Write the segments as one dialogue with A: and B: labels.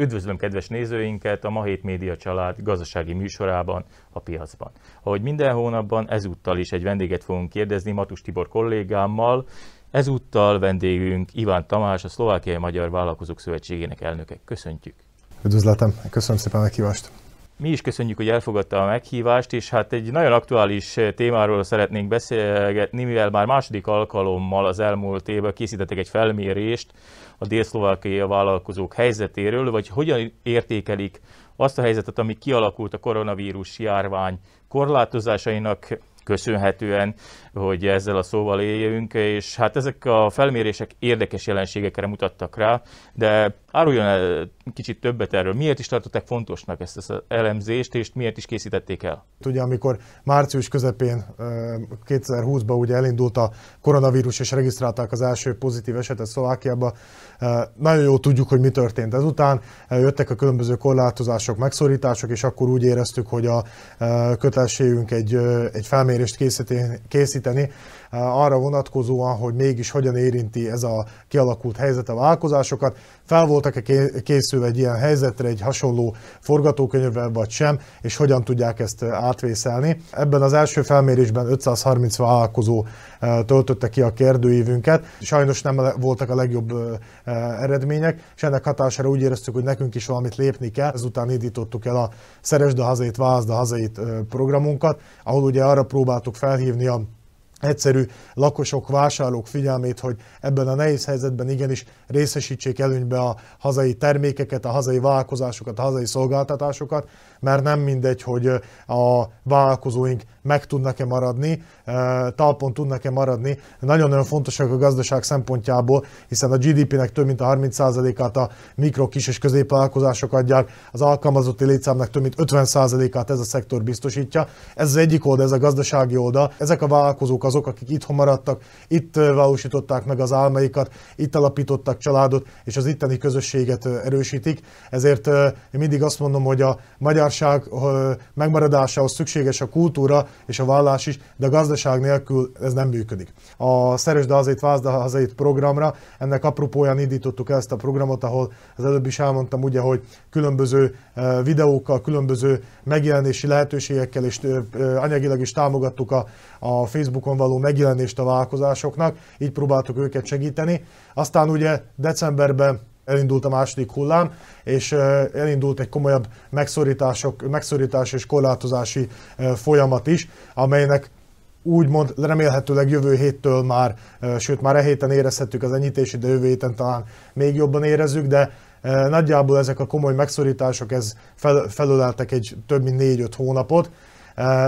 A: Üdvözlöm kedves nézőinket a Mahét Média család gazdasági műsorában, a piacban. Ahogy minden hónapban, ezúttal is egy vendéget fogunk kérdezni Matus Tibor kollégámmal. Ezúttal vendégünk Iván Tamás, a Szlovákiai Magyar Vállalkozók Szövetségének elnöke. Köszöntjük!
B: Üdvözletem, köszönöm szépen a meghívást!
A: Mi is köszönjük, hogy elfogadta a meghívást, és hát egy nagyon aktuális témáról szeretnénk beszélgetni, mivel már második alkalommal az elmúlt évben készítettek egy felmérést a dél-szlovákiai vállalkozók helyzetéről, vagy hogyan értékelik azt a helyzetet, ami kialakult a koronavírus járvány korlátozásainak köszönhetően, hogy ezzel a szóval éljünk, és hát ezek a felmérések érdekes jelenségekre mutattak rá, de áruljon el kicsit többet erről. Miért is tartották fontosnak ezt az elemzést, és miért is készítették el?
B: Ugye, amikor március közepén 2020-ban ugye elindult a koronavírus, és regisztrálták az első pozitív esetet Szlovákiába, nagyon jó tudjuk, hogy mi történt ezután. Jöttek a különböző korlátozások, megszorítások, és akkor úgy éreztük, hogy a kötelességünk egy, egy felmérést készíteni, arra vonatkozóan, hogy mégis hogyan érinti ez a kialakult helyzet a vállalkozásokat. Fel voltak-e készülve egy ilyen helyzetre, egy hasonló forgatókönyvvel vagy sem, és hogyan tudják ezt átvészelni. Ebben az első felmérésben 530 vállalkozó töltötte ki a kérdőívünket. Sajnos nem voltak a legjobb eredmények, és ennek hatására úgy éreztük, hogy nekünk is valamit lépni kell. Ezután indítottuk el a Szeresd a hazait, Vázd a hazait programunkat, ahol ugye arra próbáltuk felhívni a egyszerű lakosok, vásárlók figyelmét, hogy ebben a nehéz helyzetben igenis részesítsék előnybe a hazai termékeket, a hazai vállalkozásokat, a hazai szolgáltatásokat, mert nem mindegy, hogy a vállalkozóink meg tudnak-e maradni, talpon tudnak-e maradni. Nagyon-nagyon fontosak a gazdaság szempontjából, hiszen a GDP-nek több mint a 30%-át a mikro, kis és középvállalkozások adják, az alkalmazotti létszámnak több mint 50%-át ez a szektor biztosítja. Ez az egyik oldal, ez a gazdasági oldal. Ezek a vállalkozók azok, akik itthon maradtak, itt valósították meg az álmaikat, itt alapítottak családot, és az itteni közösséget erősítik. Ezért én mindig azt mondom, hogy a magyarság megmaradásához szükséges a kultúra és a vallás is, de a gazdaság nélkül ez nem működik. A Szeresd azért Vázd hazait programra, ennek apropóján indítottuk ezt a programot, ahol az előbb is elmondtam ugye, hogy különböző videókkal, különböző megjelenési lehetőségekkel és anyagilag is támogattuk a, a Facebookon való megjelenést a vállalkozásoknak, így próbáltuk őket segíteni. Aztán ugye decemberben elindult a második hullám, és elindult egy komolyabb megszorítások, megszorítás és korlátozási folyamat is, amelynek úgymond remélhetőleg jövő héttől már, sőt már e héten érezhetjük az enyhítési, de jövő héten talán még jobban érezzük, de nagyjából ezek a komoly megszorítások ez fel, felöleltek egy több mint 4-5 hónapot,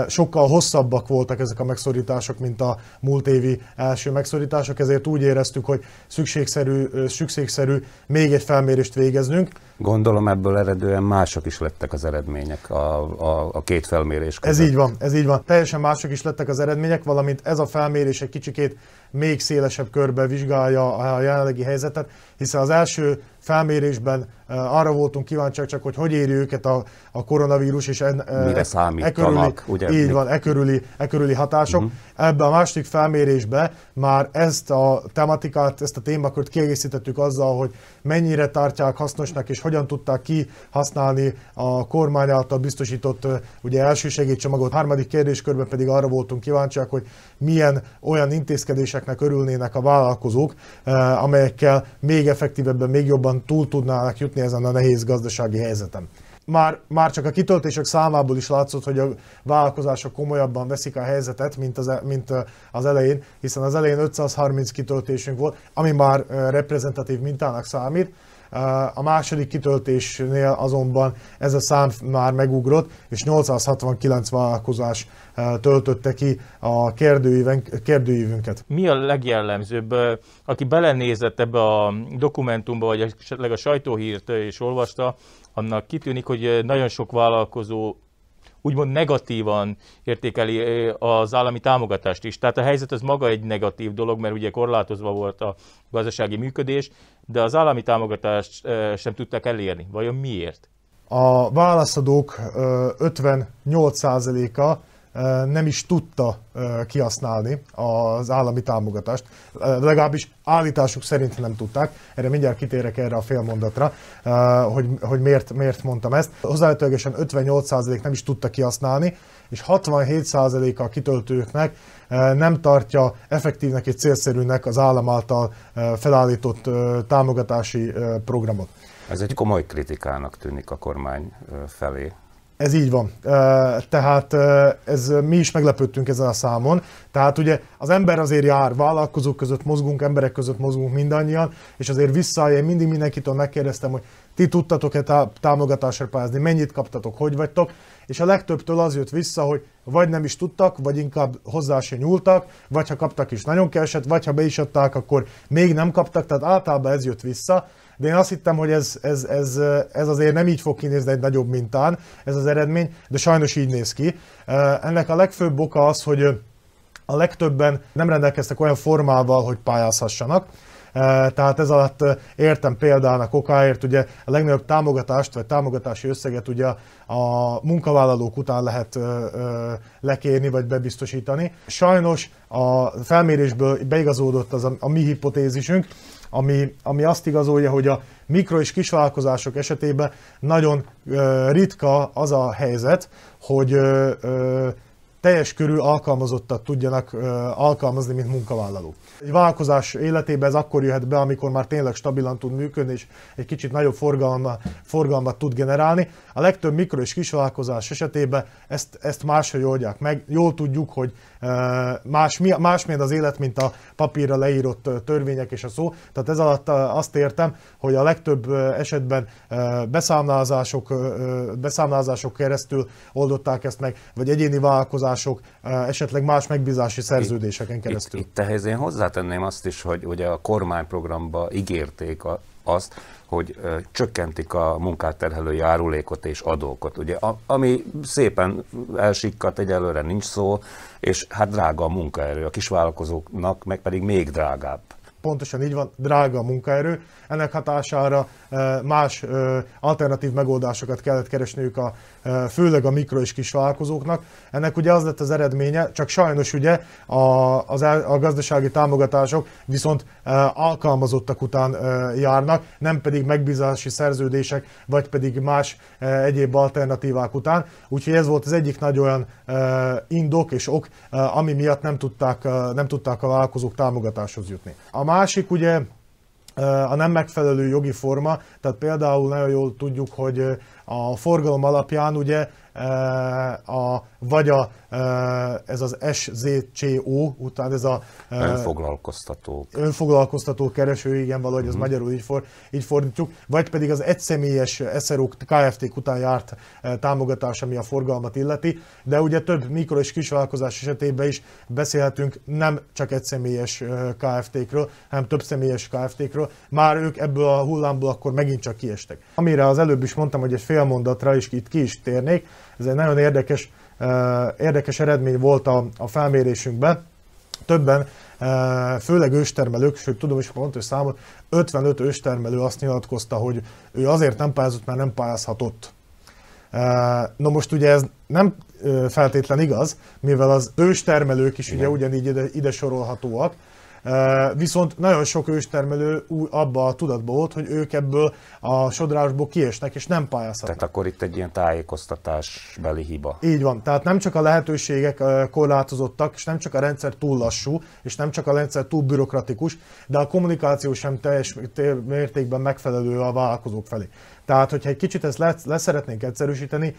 B: Sokkal hosszabbak voltak ezek a megszorítások, mint a múlt évi első megszorítások, ezért úgy éreztük, hogy szükségszerű, szükségszerű még egy felmérést végeznünk.
C: Gondolom ebből eredően mások is lettek az eredmények a, a, a két felmérés között.
B: Ez így van, ez így van. Teljesen mások is lettek az eredmények, valamint ez a felmérés egy kicsikét még szélesebb körbe vizsgálja a jelenlegi helyzetet, hiszen az első felmérésben arra voltunk kíváncsiak csak, hogy hogy éri őket a, a koronavírus, és en,
C: Mire számítanak, e körüli,
B: ugye? Így van, e körüli, e körüli hatások. Uh-huh. Ebben a második felmérésben már ezt a tematikát, ezt a témakört kiegészítettük azzal, hogy mennyire tartják hasznosnak, és hogyan tudták kihasználni a kormány által biztosított ugye első segédcsomagot. A harmadik kérdéskörben pedig arra voltunk kíváncsiak, hogy milyen olyan intézkedéseknek örülnének a vállalkozók, amelyekkel még effektívebben, még jobban túl tudnának jutni ezen a nehéz gazdasági helyzetem. Már, már csak a kitöltések számából is látszott, hogy a vállalkozások komolyabban veszik a helyzetet, mint az, e, mint az elején, hiszen az elején 530 kitöltésünk volt, ami már reprezentatív mintának számít, a második kitöltésnél azonban ez a szám már megugrott, és 869 vállalkozás töltötte ki a kérdőívünket.
A: Mi a legjellemzőbb? Aki belenézett ebbe a dokumentumba, vagy esetleg a sajtóhírt és olvasta, annak kitűnik, hogy nagyon sok vállalkozó úgymond negatívan értékeli az állami támogatást is. Tehát a helyzet az maga egy negatív dolog, mert ugye korlátozva volt a gazdasági működés, de az állami támogatást sem tudták elérni. Vajon miért?
B: A válaszadók 58%-a nem is tudta kihasználni az állami támogatást. Legalábbis állításuk szerint nem tudták. Erre mindjárt kitérek erre a félmondatra, hogy, hogy miért, miért mondtam ezt. Hozzávetőlegesen 58% nem is tudta kihasználni, és 67% a kitöltőknek nem tartja effektívnek és célszerűnek az állam által felállított támogatási programot.
C: Ez egy komoly kritikának tűnik a kormány felé.
B: Ez így van. Tehát ez, mi is meglepődtünk ezen a számon. Tehát ugye az ember azért jár, vállalkozók között mozgunk, emberek között mozgunk mindannyian, és azért visszaáll, én mindig mindenkitől megkérdeztem, hogy ti tudtatok-e támogatásra pályázni, mennyit kaptatok, hogy vagytok, és a legtöbbtől az jött vissza, hogy vagy nem is tudtak, vagy inkább hozzá se nyúltak, vagy ha kaptak is nagyon keveset, vagy ha be is adták, akkor még nem kaptak, tehát általában ez jött vissza de én azt hittem, hogy ez, ez, ez, ez azért nem így fog kinézni egy nagyobb mintán, ez az eredmény, de sajnos így néz ki. Ennek a legfőbb oka az, hogy a legtöbben nem rendelkeztek olyan formával, hogy pályázhassanak. Tehát ez alatt értem példának okáért, ugye a legnagyobb támogatást, vagy támogatási összeget ugye a munkavállalók után lehet lekérni, vagy bebiztosítani. Sajnos a felmérésből beigazódott az a, a mi hipotézisünk, ami, ami azt igazolja, hogy a mikro és kisvállalkozások esetében nagyon ritka az a helyzet, hogy teljes körű alkalmazottat tudjanak alkalmazni, mint munkavállalók. Egy vállalkozás életében ez akkor jöhet be, amikor már tényleg stabilan tud működni, és egy kicsit nagyobb forgalma, forgalmat tud generálni. A legtöbb mikro és kisvállalkozás esetében ezt, ezt máshogy oldják meg. Jól tudjuk, hogy más, más az élet, mint a papírra leírott törvények és a szó. Tehát ez alatt azt értem, hogy a legtöbb esetben beszámlázások, beszámlázások keresztül oldották ezt meg, vagy egyéni vállalkozások, esetleg más megbízási szerződéseken keresztül.
C: Itt, itt ehhez én hozzátenném azt is, hogy ugye a kormányprogramba ígérték a, azt, hogy csökkentik a munkát terhelő járulékot és adókot, ugye, ami szépen elsikkat, egyelőre nincs szó, és hát drága a munkaerő, a kisvállalkozóknak meg pedig még drágább
B: pontosan így van, drága a munkaerő. Ennek hatására más alternatív megoldásokat kellett keresniük a, főleg a mikro és kis vállalkozóknak. Ennek ugye az lett az eredménye, csak sajnos ugye a, az, a gazdasági támogatások viszont alkalmazottak után járnak, nem pedig megbízási szerződések, vagy pedig más egyéb alternatívák után. Úgyhogy ez volt az egyik nagy olyan indok és ok, ami miatt nem tudták, nem tudták a vállalkozók támogatáshoz jutni. A másik ugye a nem megfelelő jogi forma, tehát például nagyon jól tudjuk, hogy a forgalom alapján ugye a, vagy a, ez az SZCO, után ez a...
C: Önfoglalkoztató.
B: Önfoglalkoztató kereső, igen, valahogy ez uh-huh. magyarul így, for, így fordítjuk, vagy pedig az egyszemélyes SRO KFT után járt támogatás, ami a forgalmat illeti, de ugye több mikro- és kisvállalkozás esetében is beszélhetünk nem csak egyszemélyes KFT-kről, hanem több személyes KFT-kről. Már ők ebből a hullámból akkor megint csak kiestek. Amire az előbb is mondtam, hogy egy fél mondatra is itt ki is térnék, ez egy nagyon érdekes, érdekes eredmény volt a, a felmérésünkben. Többen, főleg őstermelők, sőt tudom is pontos számot, 55 őstermelő azt nyilatkozta, hogy ő azért nem pályázott, mert nem pályázhatott. No most ugye ez nem feltétlen igaz, mivel az őstermelők is ugye ugyanígy ide, ide sorolhatóak, Viszont nagyon sok őstermelő abba a tudatba volt, hogy ők ebből a sodrásból kiesnek, és nem pályázhatnak.
C: Tehát akkor itt egy ilyen tájékoztatásbeli hiba.
B: Így van. Tehát nem csak a lehetőségek korlátozottak, és nem csak a rendszer túl lassú, és nem csak a rendszer túl bürokratikus, de a kommunikáció sem teljes mértékben megfelelő a vállalkozók felé. Tehát, hogyha egy kicsit ezt le, leszeretnénk egyszerűsíteni,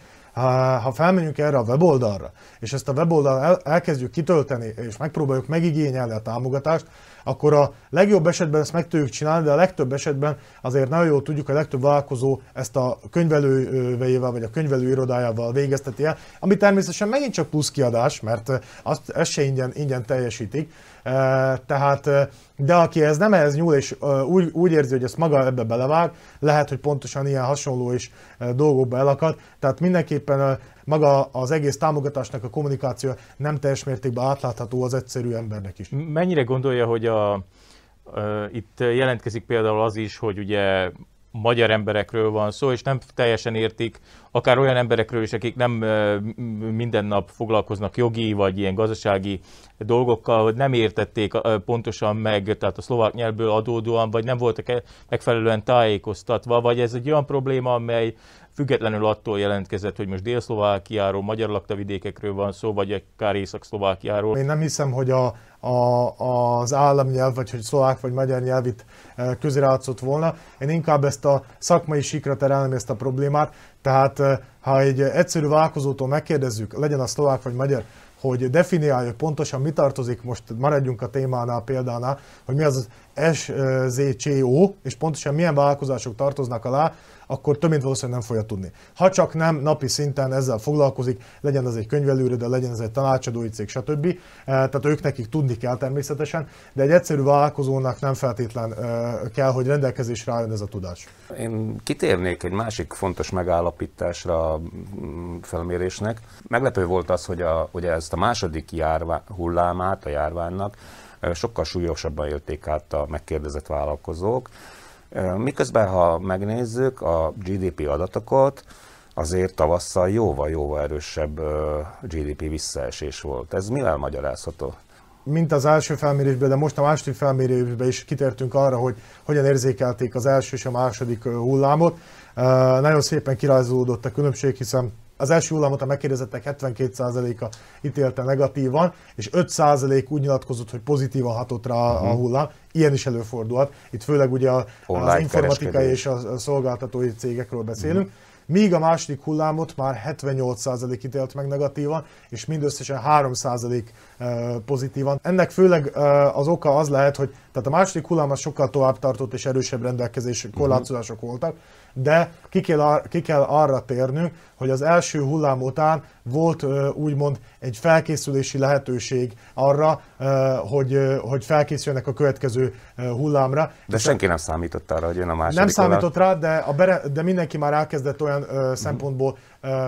B: ha felmegyünk erre a weboldalra, és ezt a weboldal el, elkezdjük kitölteni, és megpróbáljuk megigényelni a támogatást, akkor a legjobb esetben ezt meg tudjuk csinálni, de a legtöbb esetben azért nagyon jól tudjuk, hogy a legtöbb vállalkozó ezt a könyvelővejével vagy a könyvelő irodájával végezteti el, ami természetesen megint csak plusz kiadás, mert azt, ezt se ingyen, ingyen teljesítik. Tehát, de aki ez nem ehhez nyúl, és úgy, úgy érzi, hogy ezt maga ebbe belevág, lehet, hogy pontosan ilyen hasonló is dolgokba elakad. Tehát mindenképpen maga az egész támogatásnak a kommunikáció nem teljes mértékben átlátható az egyszerű embernek is.
A: Mennyire gondolja, hogy a, itt jelentkezik például az is, hogy ugye magyar emberekről van szó, és nem teljesen értik, akár olyan emberekről is, akik nem minden nap foglalkoznak jogi vagy ilyen gazdasági dolgokkal, hogy nem értették pontosan meg, tehát a szlovák nyelvből adódóan, vagy nem voltak megfelelően tájékoztatva, vagy ez egy olyan probléma, amely függetlenül attól jelentkezett, hogy most Dél-Szlovákiáról, magyar laktavidékekről van szó, vagy akár Észak-Szlovákiáról.
B: Én nem hiszem, hogy a, a, az államnyelv, vagy hogy szlovák vagy magyar nyelv itt e, közrejátszott volna. Én inkább ezt a szakmai sikra terelném ezt a problémát. Tehát e, ha egy egyszerű vállalkozótól megkérdezzük, legyen a szlovák vagy magyar, hogy definiálja pontosan mi tartozik, most maradjunk a témánál példánál, hogy mi az SZCO, és pontosan milyen vállalkozások tartoznak alá, akkor több mint valószínűleg nem fogja tudni. Ha csak nem napi szinten ezzel foglalkozik, legyen az egy könyvelőre, de legyen ez egy tanácsadói cég, stb. Eh, tehát ők nekik tudni kell természetesen, de egy egyszerű vállalkozónak nem feltétlen eh, kell, hogy rendelkezésre álljon ez a tudás.
C: Én kitérnék egy másik fontos megállapításra a mm, felmérésnek. Meglepő volt az, hogy a, ugye ezt a második járvá, hullámát a járványnak sokkal súlyosabban élték át a megkérdezett vállalkozók. Miközben, ha megnézzük a GDP adatokat, azért tavasszal jóval-jóval erősebb GDP visszaesés volt. Ez mivel magyarázható?
B: mint az első felmérésben, de most a második felmérésben is kitértünk arra, hogy hogyan érzékelték az első és a második hullámot. Nagyon szépen kirajzolódott a különbség, hiszen az első hullámot a megkérdezettek 72%-a ítélte negatívan, és 5% úgy nyilatkozott, hogy pozitívan hatott rá uh-huh. a mhm. hullám. Ilyen is előfordulhat. Itt főleg ugye a, az informatikai és a szolgáltatói cégekről beszélünk. Uh-huh. Míg a második hullámot már 78% ítélt meg negatívan, és mindösszesen 3% pozitívan. Ennek főleg az oka az lehet, hogy tehát a második hullám az sokkal tovább tartott és erősebb rendelkezés korlátozások voltak, de ki kell, ki kell arra térnünk, hogy az első hullám után volt úgymond egy felkészülési lehetőség arra, hogy, hogy felkészüljenek a következő hullámra.
C: De senki nem számított arra, hogy jön a második
B: Nem számított rá, de, a bere, de mindenki már elkezdett olyan uh, szempontból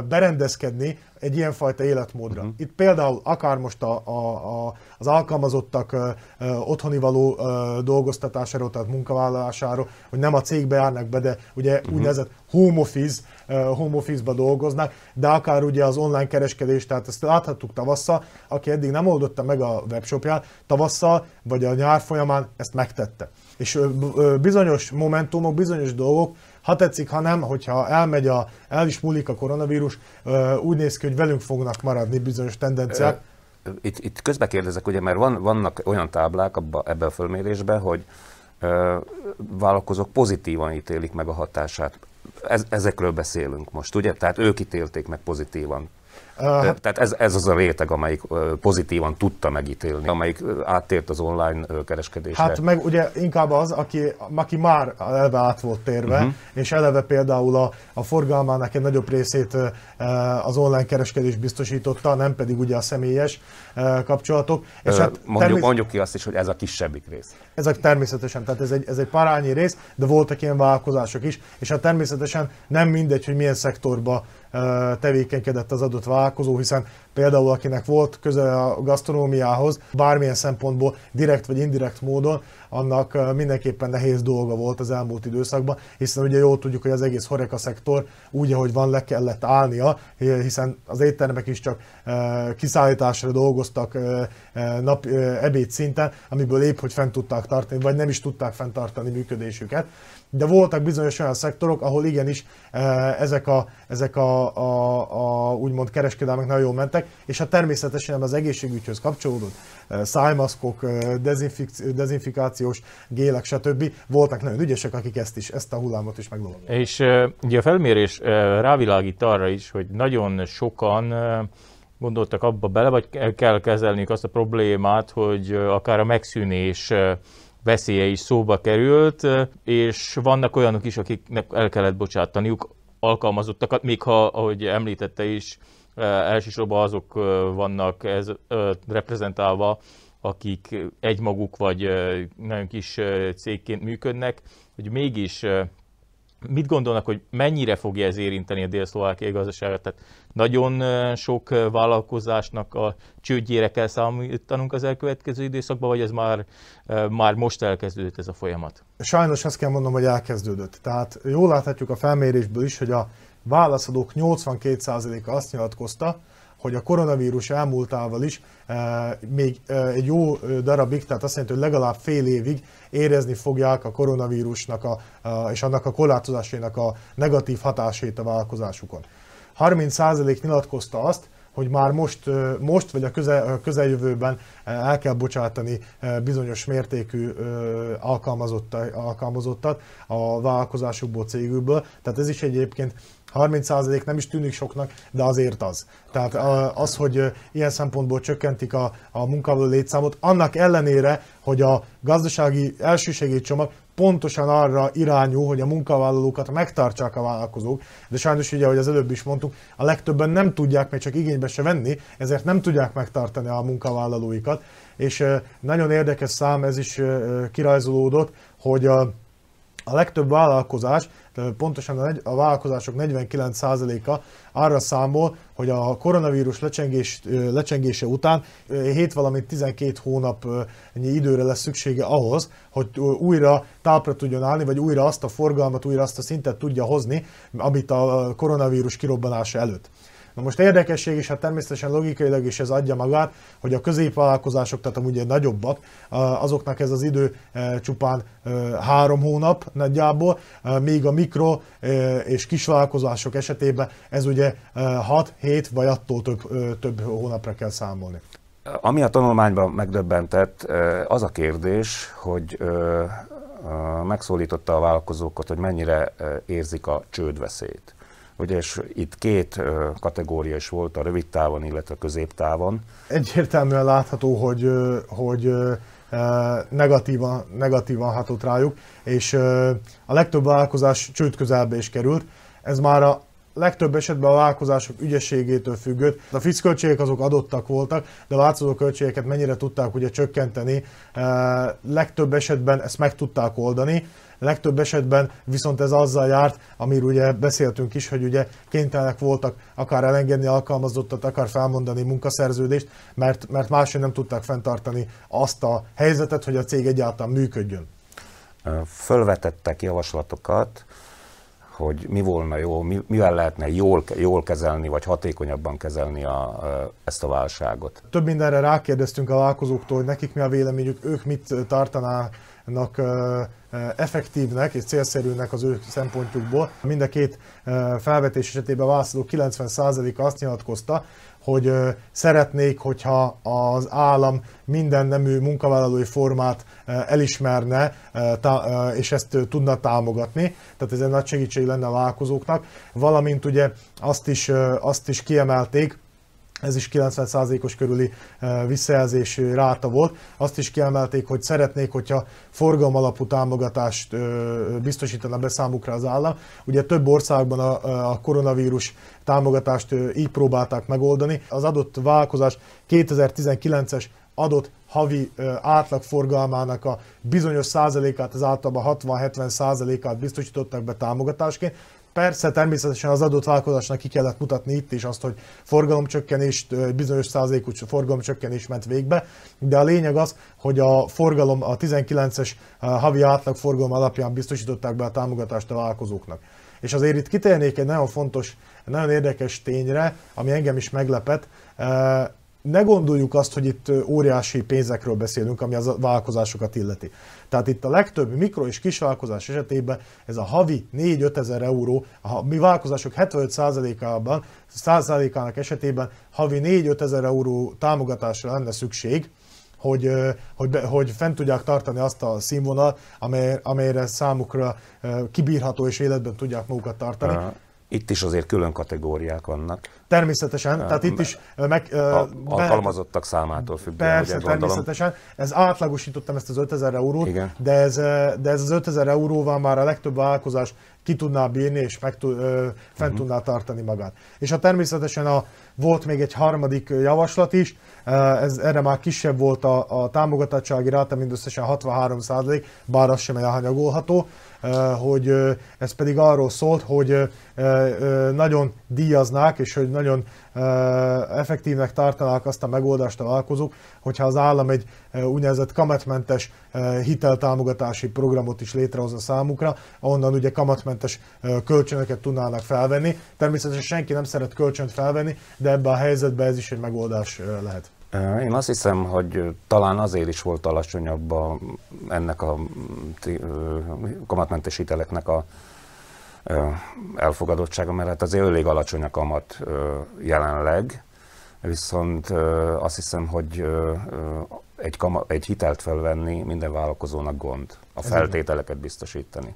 B: berendezkedni egy ilyenfajta életmódra. Uh-huh. Itt például akár most a, a, a, az alkalmazottak uh, otthoni való uh, dolgoztatásáról, tehát munkavállalásáról, hogy nem a cégbe járnak be, de ugye uh-huh. úgynevezett home office, home office-ba dolgoznak, de akár ugye az online kereskedés, tehát ezt láthattuk tavasszal, aki eddig nem oldotta meg a webshopját, tavasszal vagy a nyár folyamán ezt megtette. És bizonyos momentumok, bizonyos dolgok ha tetszik, ha nem, hogyha elmegy a, el is múlik a koronavírus, úgy néz ki, hogy velünk fognak maradni bizonyos tendenciák.
C: Itt, itt közbe kérdezek, ugye, mert van, vannak olyan táblák abba, ebben a fölmérésben, hogy ö, vállalkozók pozitívan ítélik meg a hatását. Ez, ezekről beszélünk most, ugye? Tehát ők ítélték meg pozitívan. Tehát ez, ez az a réteg, amelyik pozitívan tudta megítélni, amelyik áttért az online kereskedésre.
B: Hát meg ugye inkább az, aki, aki már eleve át volt térve, uh-huh. és eleve például a, a forgalmának egy nagyobb részét az online kereskedés biztosította, nem pedig ugye a személyes kapcsolatok.
C: És hát mondjuk, termés... mondjuk ki azt is, hogy ez a kisebbik rész.
B: Ezek természetesen, tehát ez egy, ez egy parányi rész, de voltak ilyen vállalkozások is, és hát természetesen nem mindegy, hogy milyen szektorba tevékenykedett az adott vállalkozó, hiszen például akinek volt köze a gasztronómiához, bármilyen szempontból direkt vagy indirekt módon, annak mindenképpen nehéz dolga volt az elmúlt időszakban, hiszen ugye jól tudjuk, hogy az egész horeka szektor úgy, ahogy van, le kellett állnia, hiszen az éttermek is csak kiszállításra dolgoztak nap, ebéd szinten, amiből épp, hogy fent tudták tartani, vagy nem is tudták fenntartani működésüket de voltak bizonyos olyan szektorok, ahol igenis eh, ezek a, ezek a, a, a úgymond kereskedelmek nagyon jól mentek, és hát természetesen az egészségügyhöz kapcsolódott eh, szájmaszkok, eh, dezinfik, dezinfikációs gélek, stb. voltak nagyon ügyesek, akik ezt is, ezt a hullámot is meglovagolták.
A: És ugye a felmérés rávilágít arra is, hogy nagyon sokan gondoltak abba bele, vagy kell kezelniük azt a problémát, hogy akár a megszűnés veszélye is szóba került, és vannak olyanok is, akiknek el kellett bocsátaniuk alkalmazottakat, még ha, ahogy említette is, elsősorban azok vannak ez reprezentálva, akik egymaguk vagy nagyon kis cégként működnek, hogy mégis mit gondolnak, hogy mennyire fogja ez érinteni a dél-szlovákiai gazdaságot? Tehát nagyon sok vállalkozásnak a csődjére kell számítanunk az elkövetkező időszakban, vagy ez már, már most elkezdődött ez a folyamat?
B: Sajnos azt kell mondom, hogy elkezdődött. Tehát jól láthatjuk a felmérésből is, hogy a válaszadók 82%-a azt nyilatkozta, hogy a koronavírus elmúltával is e, még e, egy jó darabig, tehát azt jelenti, hogy legalább fél évig érezni fogják a koronavírusnak a, és annak a korlátozásainak a negatív hatásait a vállalkozásukon. 30% nyilatkozta azt, hogy már most, most vagy a, közel, a közeljövőben el kell bocsátani bizonyos mértékű alkalmazottat a vállalkozásukból, cégükből. Tehát ez is egyébként 30% nem is tűnik soknak, de azért az. Tehát az, hogy ilyen szempontból csökkentik a, a munkavállaló létszámot, annak ellenére, hogy a gazdasági csomag pontosan arra irányul, hogy a munkavállalókat megtartsák a vállalkozók, de sajnos ugye, ahogy az előbb is mondtuk, a legtöbben nem tudják még csak igénybe se venni, ezért nem tudják megtartani a munkavállalóikat, és nagyon érdekes szám ez is kirajzolódott, hogy a a legtöbb vállalkozás, pontosan a, vállalkozások 49%-a arra számol, hogy a koronavírus lecsengés, lecsengése után 7 valamint 12 hónap időre lesz szüksége ahhoz, hogy újra tápra tudjon állni, vagy újra azt a forgalmat, újra azt a szintet tudja hozni, amit a koronavírus kirobbanása előtt. Na most érdekesség, és hát természetesen logikailag is ez adja magát, hogy a középvállalkozások, tehát amúgy nagyobbak, azoknak ez az idő e, csupán e, három hónap nagyjából, e, míg a mikro és kisvállalkozások esetében ez ugye 6-7 vagy attól több, több hónapra kell számolni.
C: Ami a tanulmányban megdöbbentett, az a kérdés, hogy megszólította a vállalkozókat, hogy mennyire érzik a csődveszélyt. Ugye, és itt két kategória is volt, a rövid távon, illetve a középtávon.
B: Egyértelműen látható, hogy, hogy negatívan, negatívan hatott rájuk, és a legtöbb vállalkozás csőd közelbe is került. Ez már a legtöbb esetben a vállalkozások ügyességétől függött. A fix költségek azok adottak voltak, de a változó költségeket mennyire tudták ugye csökkenteni. Legtöbb esetben ezt meg tudták oldani. Legtöbb esetben viszont ez azzal járt, amiről ugye beszéltünk is, hogy ugye kénytelenek voltak akár elengedni alkalmazottat, akár felmondani munkaszerződést, mert, mert máshogy nem tudták fenntartani azt a helyzetet, hogy a cég egyáltalán működjön.
C: Fölvetettek javaslatokat, hogy mi volna jó, mi, mivel lehetne jól, jól kezelni, vagy hatékonyabban kezelni a, ezt a válságot.
B: Több mindenre rákérdeztünk a vállalkozóktól, hogy nekik mi a véleményük, ők mit tartanának effektívnek és célszerűnek az ő szempontjukból. Mind a két felvetés esetében válaszoló 90%-a azt nyilatkozta, hogy szeretnék, hogyha az állam minden nemű munkavállalói formát elismerne, és ezt tudna támogatni. Tehát ez egy nagy segítség lenne a vállalkozóknak. Valamint ugye azt is, azt is kiemelték, ez is 90%-os körüli visszajelzés ráta volt. Azt is kiemelték, hogy szeretnék, hogyha forgalmalapú támogatást biztosítana be számukra az állam. Ugye több országban a, a koronavírus támogatást így próbálták megoldani. Az adott vállalkozás 2019-es adott havi átlagforgalmának a bizonyos százalékát, az általában 60-70 százalékát biztosítottak be támogatásként, Persze, természetesen az adott vállalkozásnak ki kellett mutatni itt is azt, hogy forgalomcsökkenést, bizonyos százalékú forgalomcsökkenés ment végbe, de a lényeg az, hogy a forgalom, a 19-es havi átlag forgalom alapján biztosították be a támogatást a vállalkozóknak. És azért itt kitérnék egy nagyon fontos, nagyon érdekes tényre, ami engem is meglepett ne gondoljuk azt, hogy itt óriási pénzekről beszélünk, ami az a vállalkozásokat illeti. Tehát itt a legtöbb mikro- és kisvállalkozás esetében ez a havi 4-5 ezer euró, a mi vállalkozások 75%-ában, 100%-ának esetében havi 4-5 ezer euró támogatásra lenne szükség, hogy, hogy, hogy fent tudják tartani azt a színvonalat, amely, amelyre számukra kibírható és életben tudják magukat tartani.
C: Itt is azért külön kategóriák vannak.
B: Természetesen, tehát itt is meg...
C: A, alkalmazottak számától függ.
B: Persze, ugye, természetesen. Ez átlagosítottam ezt az 5000 eurót, Igen. De, ez, de ez az 5000 euróval már a legtöbb vállalkozás ki tudná bírni és meg tud, ö, fent uh-huh. tudná tartani magát. És a természetesen a, volt még egy harmadik javaslat is, ez, erre már kisebb volt a, a támogatottsági ráta, mindösszesen 63% bár az sem elhanyagolható, hogy ez pedig arról szólt, hogy nagyon díjaznák, és hogy nagyon effektívnek tartanák azt a megoldást a vállalkozók, hogyha az állam egy úgynevezett kamatmentes hiteltámogatási programot is létrehoz a számukra, ahonnan ugye kamatmentes kölcsönöket tudnának felvenni. Természetesen senki nem szeret kölcsönt felvenni, de ebben a helyzetben ez is egy megoldás lehet.
C: Én azt hiszem, hogy talán azért is volt alacsonyabb a, ennek a kamatmentes hiteleknek a elfogadottsága, mert hát azért elég alacsony a kamat jelenleg, viszont azt hiszem, hogy egy, kama, egy hitelt felvenni minden vállalkozónak gond, a feltételeket biztosítani.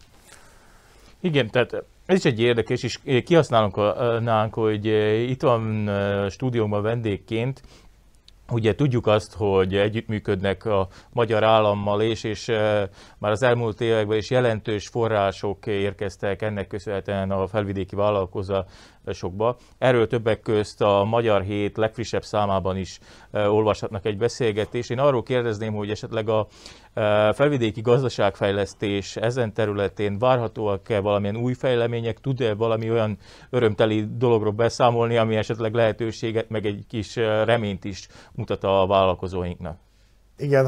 A: Igen, tehát ez is egy érdekes, és kihasználunk, hogy itt van stúdióban vendégként Ugye tudjuk azt, hogy együttműködnek a magyar állammal és, és eh, már az elmúlt években is jelentős források érkeztek ennek köszönhetően a felvidéki vállalkozásokba. Erről többek közt a Magyar Hét legfrissebb számában is eh, olvashatnak egy beszélgetést. Én arról kérdezném, hogy esetleg a felvidéki gazdaságfejlesztés ezen területén várhatóak-e valamilyen új fejlemények, tud-e valami olyan örömteli dologról beszámolni, ami esetleg lehetőséget, meg egy kis reményt is mutat a vállalkozóinknak?
B: Igen,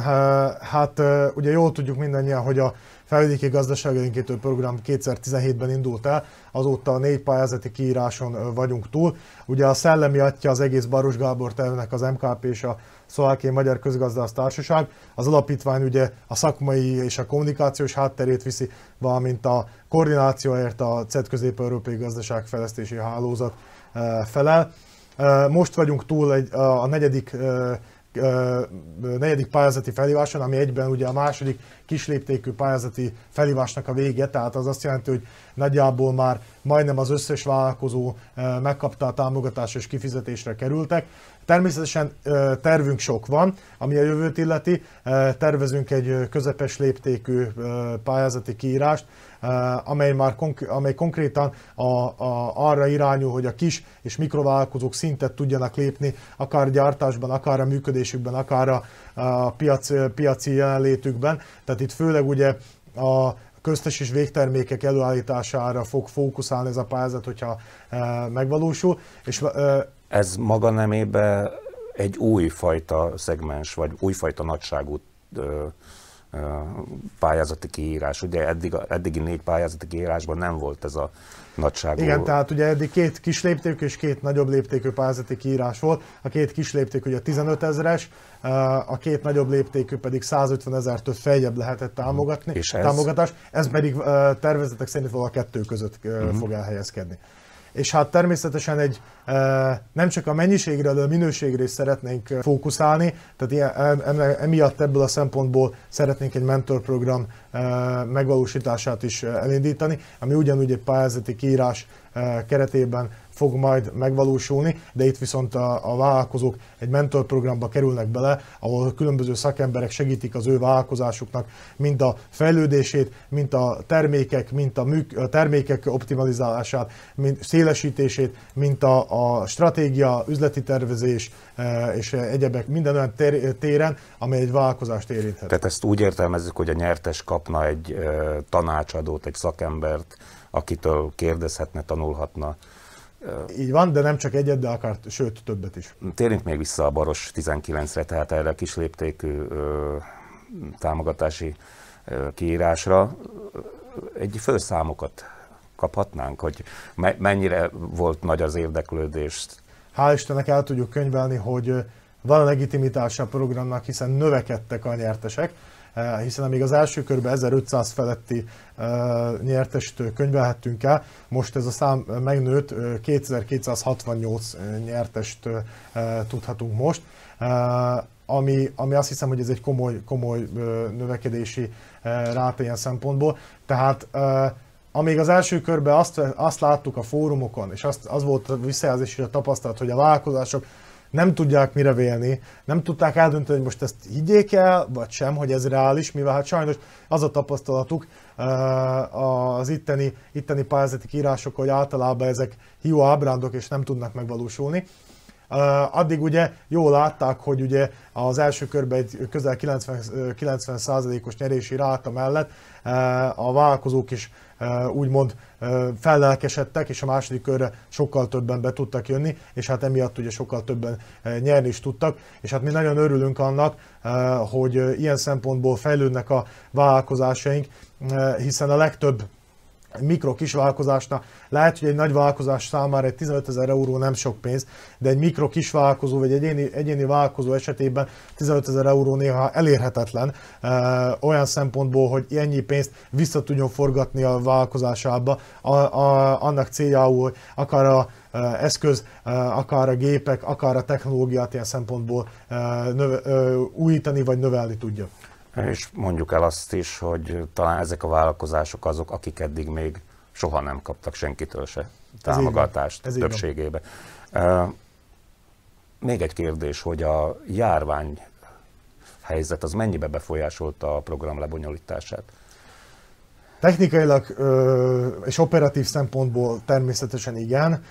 B: hát ugye jól tudjuk mindannyian, hogy a felvidéki gazdaságélénkítő program 2017-ben indult el, azóta a négy pályázati kiíráson vagyunk túl. Ugye a szellemi atya az egész Baros Gábor tervnek az MKP és a Szlovákiai Magyar Közgazdász Társaság. Az alapítvány ugye a szakmai és a kommunikációs hátterét viszi, valamint a koordinációért a CET Közép-Európai Gazdaságfejlesztési Hálózat felel. Most vagyunk túl egy, a negyedik negyedik pályázati felhíváson, ami egyben ugye a második kisléptékű pályázati felhívásnak a vége, tehát az azt jelenti, hogy nagyjából már majdnem az összes vállalkozó megkapta a támogatás és kifizetésre kerültek. Természetesen tervünk sok van, ami a jövőt illeti. Tervezünk egy közepes léptékű pályázati kiírást, amely már konk- amely konkrétan a, a, arra irányul, hogy a kis és mikrovállalkozók szintet tudjanak lépni, akár gyártásban, akár a működésükben, akár a, a piac, piaci jelenlétükben. Tehát itt főleg ugye a köztes és végtermékek előállítására fog fókuszálni ez a pályázat, hogyha e, megvalósul. És,
C: e, ez maga nemébe egy újfajta szegmens, vagy újfajta nagyságú pályázati kiírás. Ugye eddig, eddigi négy pályázati kiírásban nem volt ez a nagyságú.
B: Igen, tehát ugye eddig két kis léptékű és két nagyobb léptékű pályázati kiírás volt. A két kis léptékű ugye 15 ezeres, a két nagyobb léptékű pedig 150 ezertől feljebb lehetett támogatni. És ez? Támogatás. Ez pedig tervezetek szerint valahol a kettő között uh-huh. fog elhelyezkedni és hát természetesen egy nem csak a mennyiségre, de a minőségre is szeretnénk fókuszálni, tehát emiatt ebből a szempontból szeretnénk egy mentorprogram megvalósítását is elindítani, ami ugyanúgy egy pályázati kiírás keretében fog majd megvalósulni, de itt viszont a, a vállalkozók egy mentorprogramba kerülnek bele, ahol különböző szakemberek segítik az ő vállalkozásuknak mind a fejlődését, mint a termékek, mint a, műk, a termékek optimalizálását, mint szélesítését, mint a, a stratégia, üzleti tervezés e, és egyebek minden olyan téren, amely egy vállalkozást érinthet.
C: Tehát ezt úgy értelmezzük, hogy a nyertes kapna egy e, tanácsadót, egy szakembert, akitől kérdezhetne, tanulhatna
B: így van, de nem csak egyet, de akár, sőt, többet is.
C: Térjünk még vissza a Baros 19-re, tehát erre a kisléptékű ö, támogatási ö, kiírásra. Egy főszámokat kaphatnánk, hogy me- mennyire volt nagy az érdeklődés?
B: Hál' Istennek el tudjuk könyvelni, hogy van a legitimitása a programnak, hiszen növekedtek a nyertesek hiszen amíg az első körben 1500 feletti eh, nyertest könyvelhettünk el, most ez a szám megnőtt, 2268 eh, nyertest tudhatunk most, ami, ami azt hiszem, hogy ez egy komoly, komoly növekedési ráta ilyen szempontból. Tehát amíg az első körben azt, azt láttuk a fórumokon, és azt, az volt a visszajelzés és a tapasztalat, hogy a vállalkozások nem tudják mire vélni, nem tudták eldönteni, hogy most ezt higgyék el, vagy sem, hogy ez reális, mivel hát sajnos az a tapasztalatuk az itteni, itteni pályázati írások, hogy általában ezek hiú ábrándok és nem tudnak megvalósulni. Addig ugye jól látták, hogy ugye az első körben egy közel 90, 90%-os nyerési ráta mellett a vállalkozók is úgymond fellelkesedtek, és a második körre sokkal többen be tudtak jönni, és hát emiatt ugye sokkal többen nyerni is tudtak, és hát mi nagyon örülünk annak, hogy ilyen szempontból fejlődnek a vállalkozásaink, hiszen a legtöbb mikro kis vállalkozásnál lehet, hogy egy nagy vállalkozás számára egy 15 ezer euró nem sok pénz, de egy mikro kis vállalkozó vagy egy egyéni, egyéni vállalkozó esetében 15 ezer euró néha elérhetetlen olyan szempontból, hogy ennyi pénzt vissza tudjon forgatni a vállalkozásába, a, a, annak céljául, hogy akár a eszköz, akár a gépek, akár a technológiát ilyen szempontból növe, újítani vagy növelni tudja.
C: És mondjuk el azt is, hogy talán ezek a vállalkozások azok, akik eddig még soha nem kaptak senkitől se támogatást Ez többségébe. Még egy kérdés, hogy a járvány helyzet az mennyibe befolyásolta a program lebonyolítását?
B: Technikailag és operatív szempontból természetesen igen,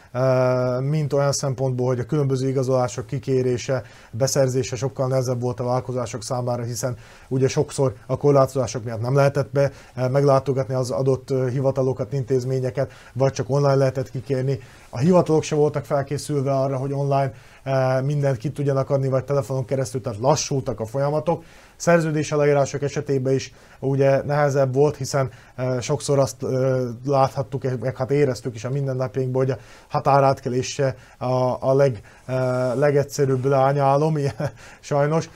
B: mint olyan szempontból, hogy a különböző igazolások kikérése, beszerzése sokkal nehezebb volt a vállalkozások számára, hiszen ugye sokszor a korlátozások miatt nem lehetett be meglátogatni az adott hivatalokat, intézményeket, vagy csak online lehetett kikérni. A hivatalok se voltak felkészülve arra, hogy online mindent ki tudjanak adni, vagy telefonon keresztül, tehát lassultak a folyamatok. Szerződés aláírások esetében is ugye nehezebb volt, hiszen sokszor azt láthattuk, meg hát éreztük is a mindennapjainkban, hogy a határátkelés a, a leg, legegyszerűbb leányálom, sajnos,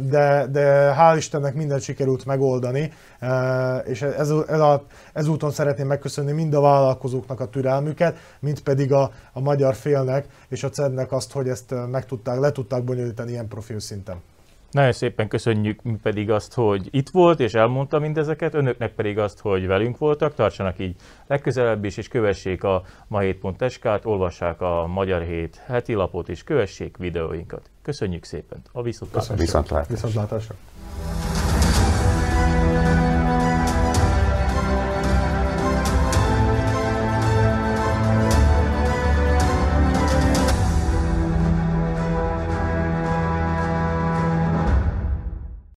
B: de, de hál' Istennek mindent sikerült megoldani, és ez, ez a, ezúton szeretném megköszönni mind a vállalkozóknak a türelmüket, mint pedig a, a magyar félnek és a CED-nek azt, hogy ezt meg tudták, le tudták bonyolítani ilyen profil szinten.
A: Nagyon szépen köszönjük mi pedig azt, hogy itt volt és elmondta mindezeket, önöknek pedig azt, hogy velünk voltak, tartsanak így legközelebb is, és kövessék a mahét.sk-t, olvassák a Magyar Hét heti lapot, és kövessék videóinkat. Köszönjük szépen! A viszontlátásra!
C: Viszontlátásra!
B: viszontlátásra.